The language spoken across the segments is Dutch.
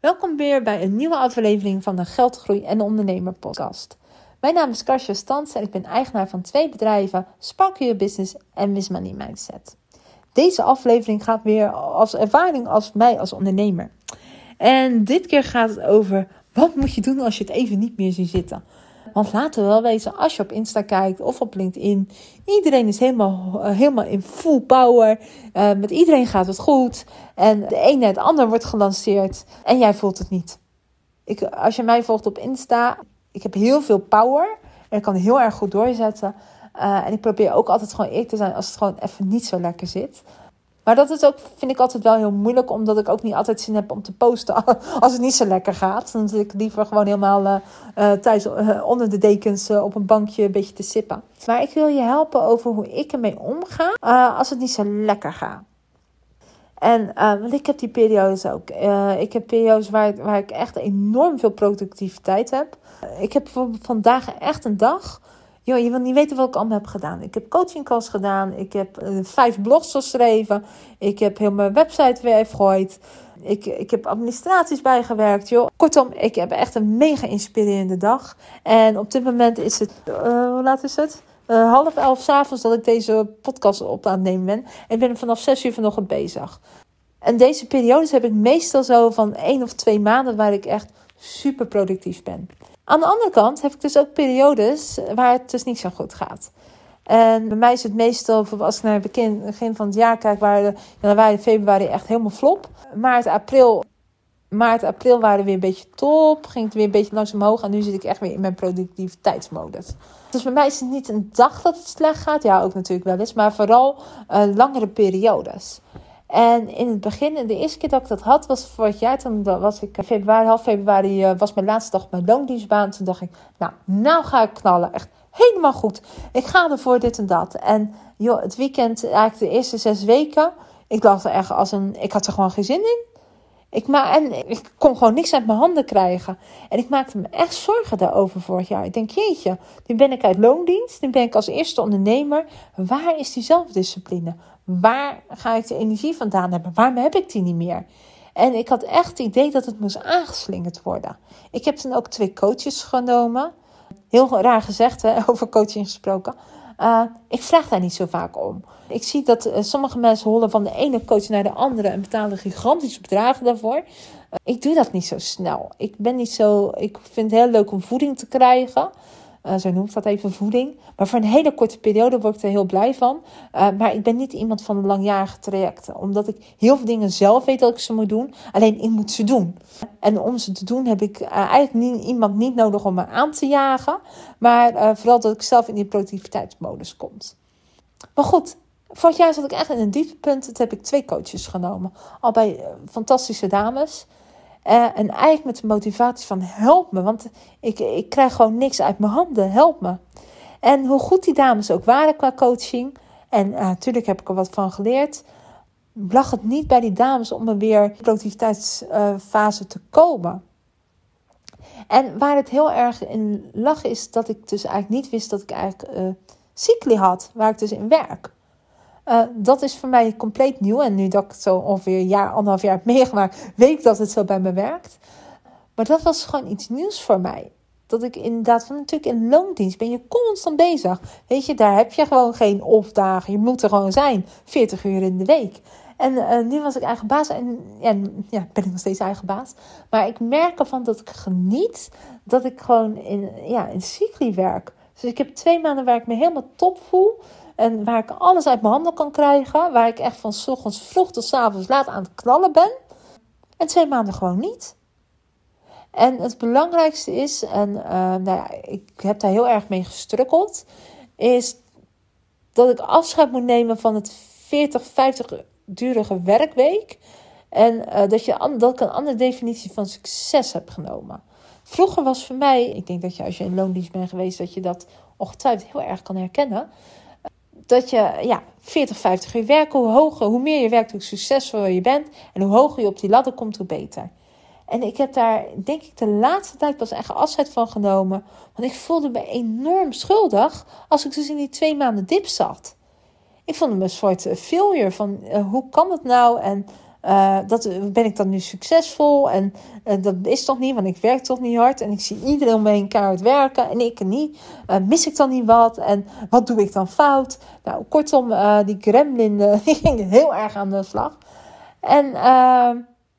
Welkom weer bij een nieuwe aflevering van de Geldgroei en Ondernemer podcast. Mijn naam is Karsja Stans en ik ben eigenaar van twee bedrijven, Spark Your Business en Miss Money Mindset. Deze aflevering gaat weer als ervaring als mij als ondernemer. En dit keer gaat het over wat moet je doen als je het even niet meer ziet zitten. Want laten we wel wezen, als je op Insta kijkt of op LinkedIn, iedereen is helemaal, eh, helemaal in full power. Uh, met iedereen gaat het goed. En de een na het ander wordt gelanceerd en jij voelt het niet. Ik, als je mij volgt op Insta, ik heb heel veel power en ik kan heel erg goed doorzetten. Uh, en ik probeer ook altijd gewoon eerlijk te zijn als het gewoon even niet zo lekker zit. Maar dat is ook, vind ik altijd wel heel moeilijk, omdat ik ook niet altijd zin heb om te posten als het niet zo lekker gaat. Dan zit ik liever gewoon helemaal uh, thuis uh, onder de dekens op een bankje een beetje te sippen. Maar ik wil je helpen over hoe ik ermee omga als het niet zo lekker gaat. En want ik heb die periodes ook. ik heb periodes waar, waar ik echt enorm veel productiviteit heb. ik heb vandaag echt een dag Joh, je wil niet weten wat ik allemaal heb gedaan. Ik heb coachingcalls gedaan. Ik heb uh, vijf blogs geschreven. Ik heb heel mijn website weer gegooid. Ik, ik heb administraties bijgewerkt. Joh. Kortom, ik heb echt een mega inspirerende dag. En op dit moment is het, uh, hoe laat is het? Uh, half elf s'avonds dat ik deze podcast op aan het nemen ben. En ik ben vanaf zes uur vanochtend bezig. En deze periodes heb ik meestal zo van één of twee maanden waar ik echt super productief ben. Aan de andere kant heb ik dus ook periodes waar het dus niet zo goed gaat. En bij mij is het meestal, als ik naar het begin, van het jaar kijk, waren januari, februari echt helemaal flop. Maart, april, maart, april waren weer een beetje top. Ging het weer een beetje langzaam omhoog. En nu zit ik echt weer in mijn productiviteitsmodus. Dus bij mij is het niet een dag dat het slecht gaat. Ja, ook natuurlijk wel eens. Maar vooral uh, langere periodes. En in het begin, de eerste keer dat ik dat had, was vorig jaar. Toen was ik februari, half februari, eh, was mijn laatste dag mijn loondienstbaan. Toen dacht ik, nou, nou ga ik knallen. Echt helemaal goed. Ik ga ervoor dit en dat. En joh, het weekend, eigenlijk de eerste zes weken, ik dacht er echt als een, ik had er gewoon geen zin in. Ik, ma en ik kon gewoon niks uit mijn handen krijgen. En ik maakte me echt zorgen daarover vorig jaar. Ik denk, jeetje, nu ben ik uit loondienst. Nu ben ik als eerste ondernemer. Waar is die zelfdiscipline? Waar ga ik de energie vandaan hebben? Waarom heb ik die niet meer? En ik had echt het idee dat het moest aangeslingerd worden. Ik heb toen ook twee coaches genomen. Heel raar gezegd, hè, over coaching gesproken. Uh, ik vraag daar niet zo vaak om. Ik zie dat uh, sommige mensen hollen van de ene coach naar de andere en betalen gigantische bedragen daarvoor. Uh, ik doe dat niet zo snel. Ik ben niet zo. Ik vind het heel leuk om voeding te krijgen. Uh, zo noemt dat even voeding. Maar voor een hele korte periode word ik er heel blij van. Uh, maar ik ben niet iemand van langjarige trajecten. Omdat ik heel veel dingen zelf weet dat ik ze moet doen. Alleen ik moet ze doen. En om ze te doen heb ik uh, eigenlijk iemand niet nodig om me aan te jagen. Maar vooral dat ik zelf in die productiviteitsmodus kom. Maar goed, vorig jaar zat ik echt in een dieptepunt. Toen heb ik twee coaches genomen. Al bij fantastische dames. Uh, en eigenlijk met de motivatie van help me, want ik, ik krijg gewoon niks uit mijn handen, help me. En hoe goed die dames ook waren qua coaching, en natuurlijk uh, heb ik er wat van geleerd, lag het niet bij die dames om er weer productiviteitsfase te komen. En waar het heel erg in lag is dat ik dus eigenlijk niet wist dat ik eigenlijk uh, cycli had, waar ik dus in werk. Uh, dat is voor mij compleet nieuw. En nu dat ik het zo ongeveer een jaar, anderhalf jaar heb meegemaakt, weet ik dat het zo bij me werkt. Maar dat was gewoon iets nieuws voor mij. Dat ik inderdaad, van natuurlijk in loondienst ben je constant bezig. Weet je, daar heb je gewoon geen opdagen. Je moet er gewoon zijn, 40 uur in de week. En uh, nu was ik eigen baas en ja, ja, ben ik nog steeds eigen baas. Maar ik merk ervan dat ik geniet dat ik gewoon in, ja, in cycli werk. Dus ik heb twee maanden waar ik me helemaal top voel. En waar ik alles uit mijn handen kan krijgen. Waar ik echt van s ochtends vroeg tot s avonds laat aan het knallen ben. En twee maanden gewoon niet. En het belangrijkste is, en uh, nou ik heb daar heel erg mee gestrukkeld, is dat ik afscheid moet nemen van het 40, 50 durige werkweek. En uh, dat, je, dat ik een andere definitie van succes heb genomen. Vroeger was voor mij, ik denk dat je als je in loondienst bent geweest, dat je dat ongetwijfeld heel erg kan herkennen dat je ja, 40, 50 uur werken. Hoe hoger, hoe meer je werkt, hoe succesvoller je bent. En hoe hoger je op die ladder komt, hoe beter. En ik heb daar, denk ik, de laatste tijd pas echt afscheid van genomen. Want ik voelde me enorm schuldig als ik dus in die twee maanden dip zat. Ik vond me een soort failure van uh, hoe kan het nou? En uh, dat, ben ik dan nu succesvol? En uh, dat is toch niet, want ik werk toch niet hard. En ik zie iedereen om me heen werken en ik niet. Uh, mis ik dan niet wat? En wat doe ik dan fout? Nou, kortom, die gremlin die ging heel erg aan de slag. En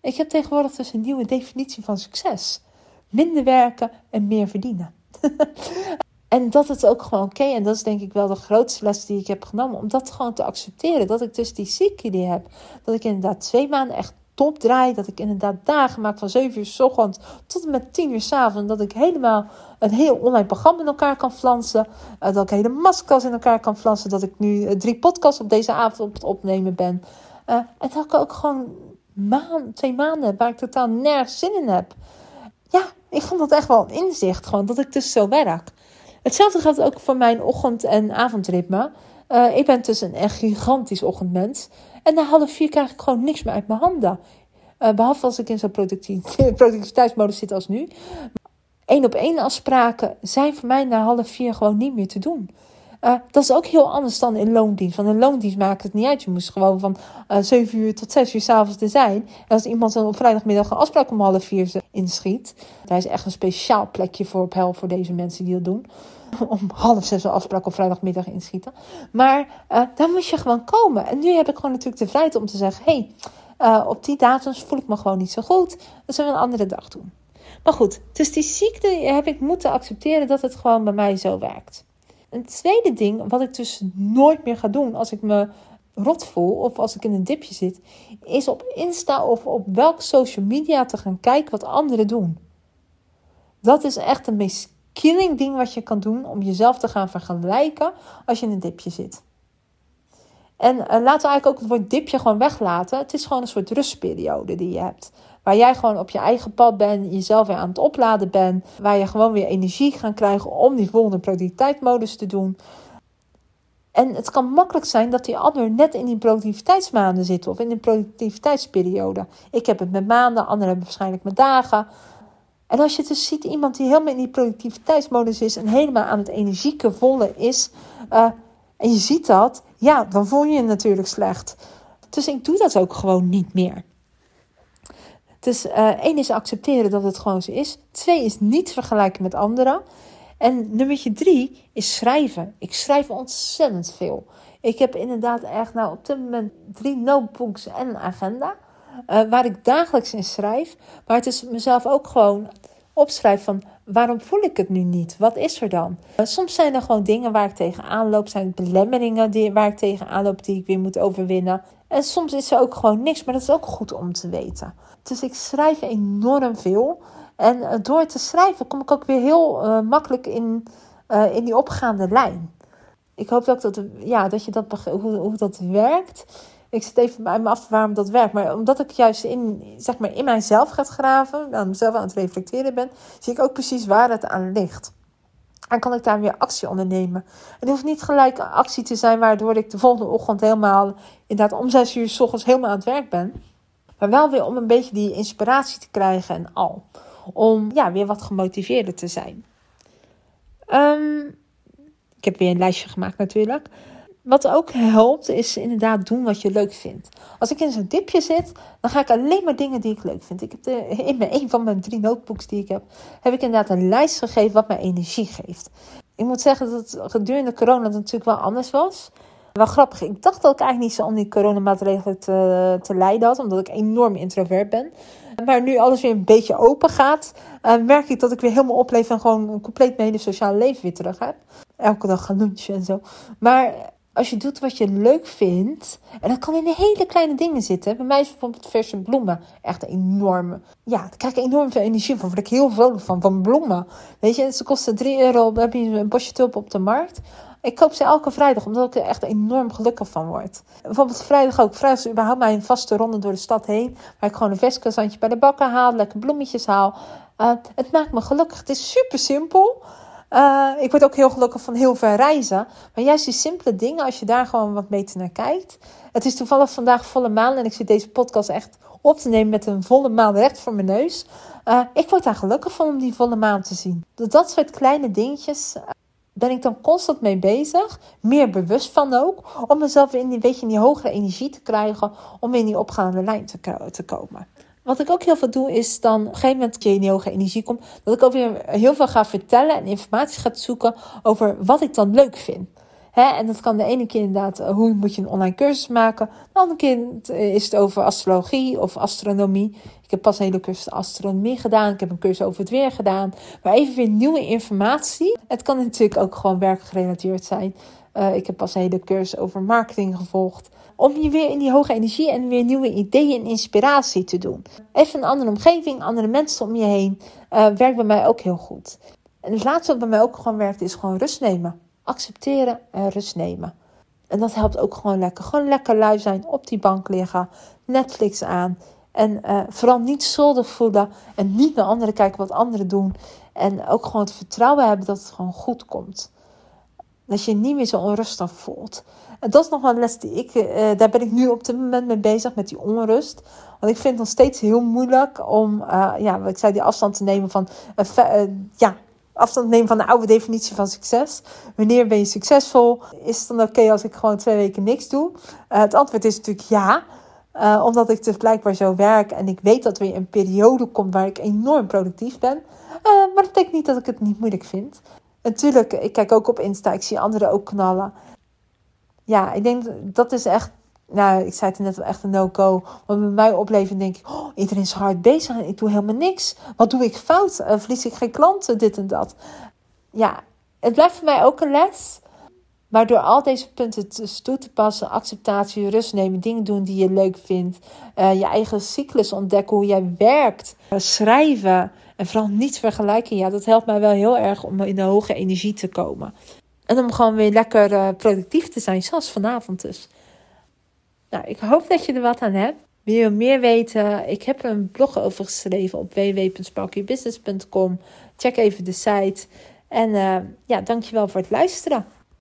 ik heb tegenwoordig dus een nieuwe definitie van succes. Minder werken en meer verdienen. En dat het ook gewoon oké. En dat is denk ik wel de grootste les die ik heb genomen. Om dat gewoon te accepteren. Dat ik dus die ziekte die heb. Dat ik inderdaad twee maanden echt top draai. Dat ik inderdaad dagen maak van 7 uur s ochtends tot en met 10 uur s avonds. Dat ik helemaal een heel online programma in elkaar kan flansen. Uh, dat ik hele maskers in elkaar kan flansen. Dat ik nu uh, drie podcasts op deze avond op het opnemen ben. Uh, en dat ik ook gewoon maand, twee maanden waar ik totaal nergens zin in heb. Ja, ik vond dat echt wel een inzicht. Gewoon dat ik dus zo werk. Hetzelfde geldt ook voor mijn ochtend- en avondritme. Uh, ik ben dus een gigantisch ochtendmens. En na half vier krijg ik gewoon niks meer uit mijn handen. Uh, behalve als ik in zo'n productiviteitsmodus zit als nu. Eén op één afspraken zijn voor mij na half vier gewoon niet meer te doen. Uh, dat is ook heel anders dan in loondienst. Want in loondienst maakt het niet uit. Je moest gewoon van uh, 7 uur tot 6 uur s'avonds er zijn. En als iemand dan op vrijdagmiddag een afspraak om half vier inschiet. Daar is echt een speciaal plekje voor op hel voor deze mensen die dat doen. Om half zes een afspraak op vrijdagmiddag inschieten. Maar uh, dan moet je gewoon komen. En nu heb ik gewoon natuurlijk de vrijheid om te zeggen: hé, hey, op die datums voel ik me gewoon niet zo goed. Dat zullen we een andere dag doen. Maar goed, dus die ziekte heb ik moeten accepteren dat het gewoon bij mij zo werkt. Een tweede ding, wat ik dus nooit meer ga doen als ik me rot voel of als ik in een dipje zit, is op Insta of op welke social media te gaan kijken wat anderen doen. Dat is echt een meest killing ding wat je kan doen om jezelf te gaan vergelijken als je in een dipje zit. En uh, laten we eigenlijk ook het woord dipje gewoon weglaten. Het is gewoon een soort rustperiode die je hebt. Waar jij gewoon op je eigen pad bent, jezelf weer aan het opladen bent. Waar je gewoon weer energie gaat krijgen om die volgende productiviteitsmodus te doen. En het kan makkelijk zijn dat die ander net in die productiviteitsmaanden zit of in een productiviteitsperiode. Ik heb het met maanden, anderen hebben waarschijnlijk met dagen. En als je dus ziet iemand die helemaal in die productiviteitsmodus is en helemaal aan het energieke volle is, uh, en je ziet dat, ja, dan voel je je natuurlijk slecht. Dus ik doe dat ook gewoon niet meer. Dus uh, één is accepteren dat het gewoon zo is. Twee is niet vergelijken met anderen. En nummer drie is schrijven. Ik schrijf ontzettend veel. Ik heb inderdaad echt nou op dit moment drie notebooks en een agenda. Uh, waar ik dagelijks in schrijf. Maar het is mezelf ook gewoon opschrijf van waarom voel ik het nu niet? Wat is er dan? Uh, soms zijn er gewoon dingen waar ik tegenaan loop. Zijn belemmeringen die, waar ik tegenaan loop die ik weer moet overwinnen. En soms is er ook gewoon niks. Maar dat is ook goed om te weten. Dus ik schrijf enorm veel. En uh, door te schrijven kom ik ook weer heel uh, makkelijk in, uh, in die opgaande lijn. Ik hoop ook dat, ja, dat je dat hoe, hoe dat werkt. Ik zit even bij me af waarom dat werkt. Maar omdat ik juist in, zeg maar, in mijzelf ga graven, aan mezelf aan het reflecteren ben, zie ik ook precies waar het aan ligt. En kan ik daar weer actie ondernemen. Het hoeft niet gelijk actie te zijn waardoor ik de volgende ochtend helemaal, inderdaad om zes uur s ochtends helemaal aan het werk ben. Maar wel weer om een beetje die inspiratie te krijgen en al. Om ja, weer wat gemotiveerder te zijn. Um, ik heb weer een lijstje gemaakt natuurlijk. Wat ook helpt, is inderdaad doen wat je leuk vindt. Als ik in zo'n dipje zit, dan ga ik alleen maar dingen die ik leuk vind. Ik heb in mijn, een van mijn drie notebooks die ik heb, heb ik inderdaad een lijst gegeven wat mij energie geeft. Ik moet zeggen dat het gedurende corona natuurlijk wel anders was. Wel grappig, ik dacht dat ik eigenlijk niet zo om die coronamaatregelen te, te lijden had, omdat ik enorm introvert ben. Maar nu alles weer een beetje open gaat, uh, merk ik dat ik weer helemaal opleef en gewoon een compleet mijn hele sociale leven weer terug heb. Elke dag gaan lunchen en zo. Maar als je doet wat je leuk vindt, en dat kan in hele kleine dingen zitten. Bij mij is bijvoorbeeld verse bloemen echt een enorme. Ja, daar krijg ik enorm veel energie van. Daar ik heel vrolijk van, van bloemen. Weet je, ze kosten 3 euro. Dan heb je een bosje tulpen op de markt. Ik koop ze elke vrijdag, omdat ik er echt enorm gelukkig van word. Bijvoorbeeld vrijdag ook. Vrijdag is überhaupt mijn vaste ronde door de stad heen. Waar ik gewoon een vestkazantje bij de bakker haal, lekker bloemetjes haal. Uh, het maakt me gelukkig. Het is super simpel. Uh, ik word ook heel gelukkig van heel ver reizen. Maar juist die simpele dingen, als je daar gewoon wat beter naar kijkt. Het is toevallig vandaag volle maan en ik zit deze podcast echt op te nemen met een volle maan recht voor mijn neus. Uh, ik word daar gelukkig van om die volle maan te zien. Dat soort kleine dingetjes ben ik dan constant mee bezig. Meer bewust van ook. Om mezelf weer in die, beetje in die hogere energie te krijgen. Om in die opgaande lijn te, te komen. Wat ik ook heel veel doe, is dan op een gegeven moment je in hoge energie komt. Dat ik ook weer heel veel ga vertellen en informatie ga zoeken over wat ik dan leuk vind. en dat kan de ene keer inderdaad, eh, hoe moet je een online cursus maken. De andere keer eh, is het over astrologie of astronomie. Ik heb pas een hele cursus astronomie gedaan. Ik heb een cursus over het weer gedaan. Maar even weer nieuwe informatie. Het kan natuurlijk ook gewoon werkgerelateerd zijn. Uh, ik heb pas een hele cursus over marketing gevolgd. Om je weer in die hoge energie en weer nieuwe ideeën en inspiratie te doen. Even een andere omgeving, andere mensen om je heen. Uh, werkt bij mij ook heel goed. En het laatste wat bij mij ook gewoon werkt is gewoon rust nemen. Accepteren en rust nemen. En dat helpt ook gewoon lekker. Gewoon lekker lui zijn, op die bank liggen, Netflix aan. En uh, vooral niet schuldig voelen en niet naar anderen kijken wat anderen doen. En ook gewoon het vertrouwen hebben dat het gewoon goed komt. Dat je je niet meer zo onrustig voelt. Dat is nog wel een les die ik, uh, daar ben ik nu op dit moment mee bezig, met die onrust. Want ik vind het nog steeds heel moeilijk om, uh, ja, wat ik zei, die afstand te nemen van, uh, ja, afstand nemen van de oude definitie van succes. Wanneer ben je succesvol? Is het dan oké als ik gewoon twee weken niks doe? het antwoord is natuurlijk ja. omdat ik dus blijkbaar zo werk en ik weet dat er weer een periode komt waar ik enorm productief ben. maar dat betekent niet dat ik het niet moeilijk vind. Natuurlijk, ik kijk ook op Insta, ik zie anderen ook knallen. Ja, ik denk dat is echt, nou, ik zei het net wel echt een no-go. Want bij mij opleven denk ik, oh, iedereen is hard bezig en ik doe helemaal niks. Wat doe ik fout? Uh, verlies ik geen klanten, dit en dat. Ja, het blijft voor mij ook een les. Maar door al deze punten toe te passen, acceptatie, rust nemen, dingen doen die je leuk vindt, uh, je eigen cyclus ontdekken, hoe jij werkt, uh, schrijven en vooral niet vergelijken, ja, dat helpt mij wel heel erg om in de hoge energie te komen. En om gewoon weer lekker uh, productief te zijn, zoals vanavond dus. Nou, ik hoop dat je er wat aan hebt. Wil je meer weten? Ik heb een blog over geschreven op www.sparkybusiness.com. Check even de site. En uh, ja, dankjewel voor het luisteren.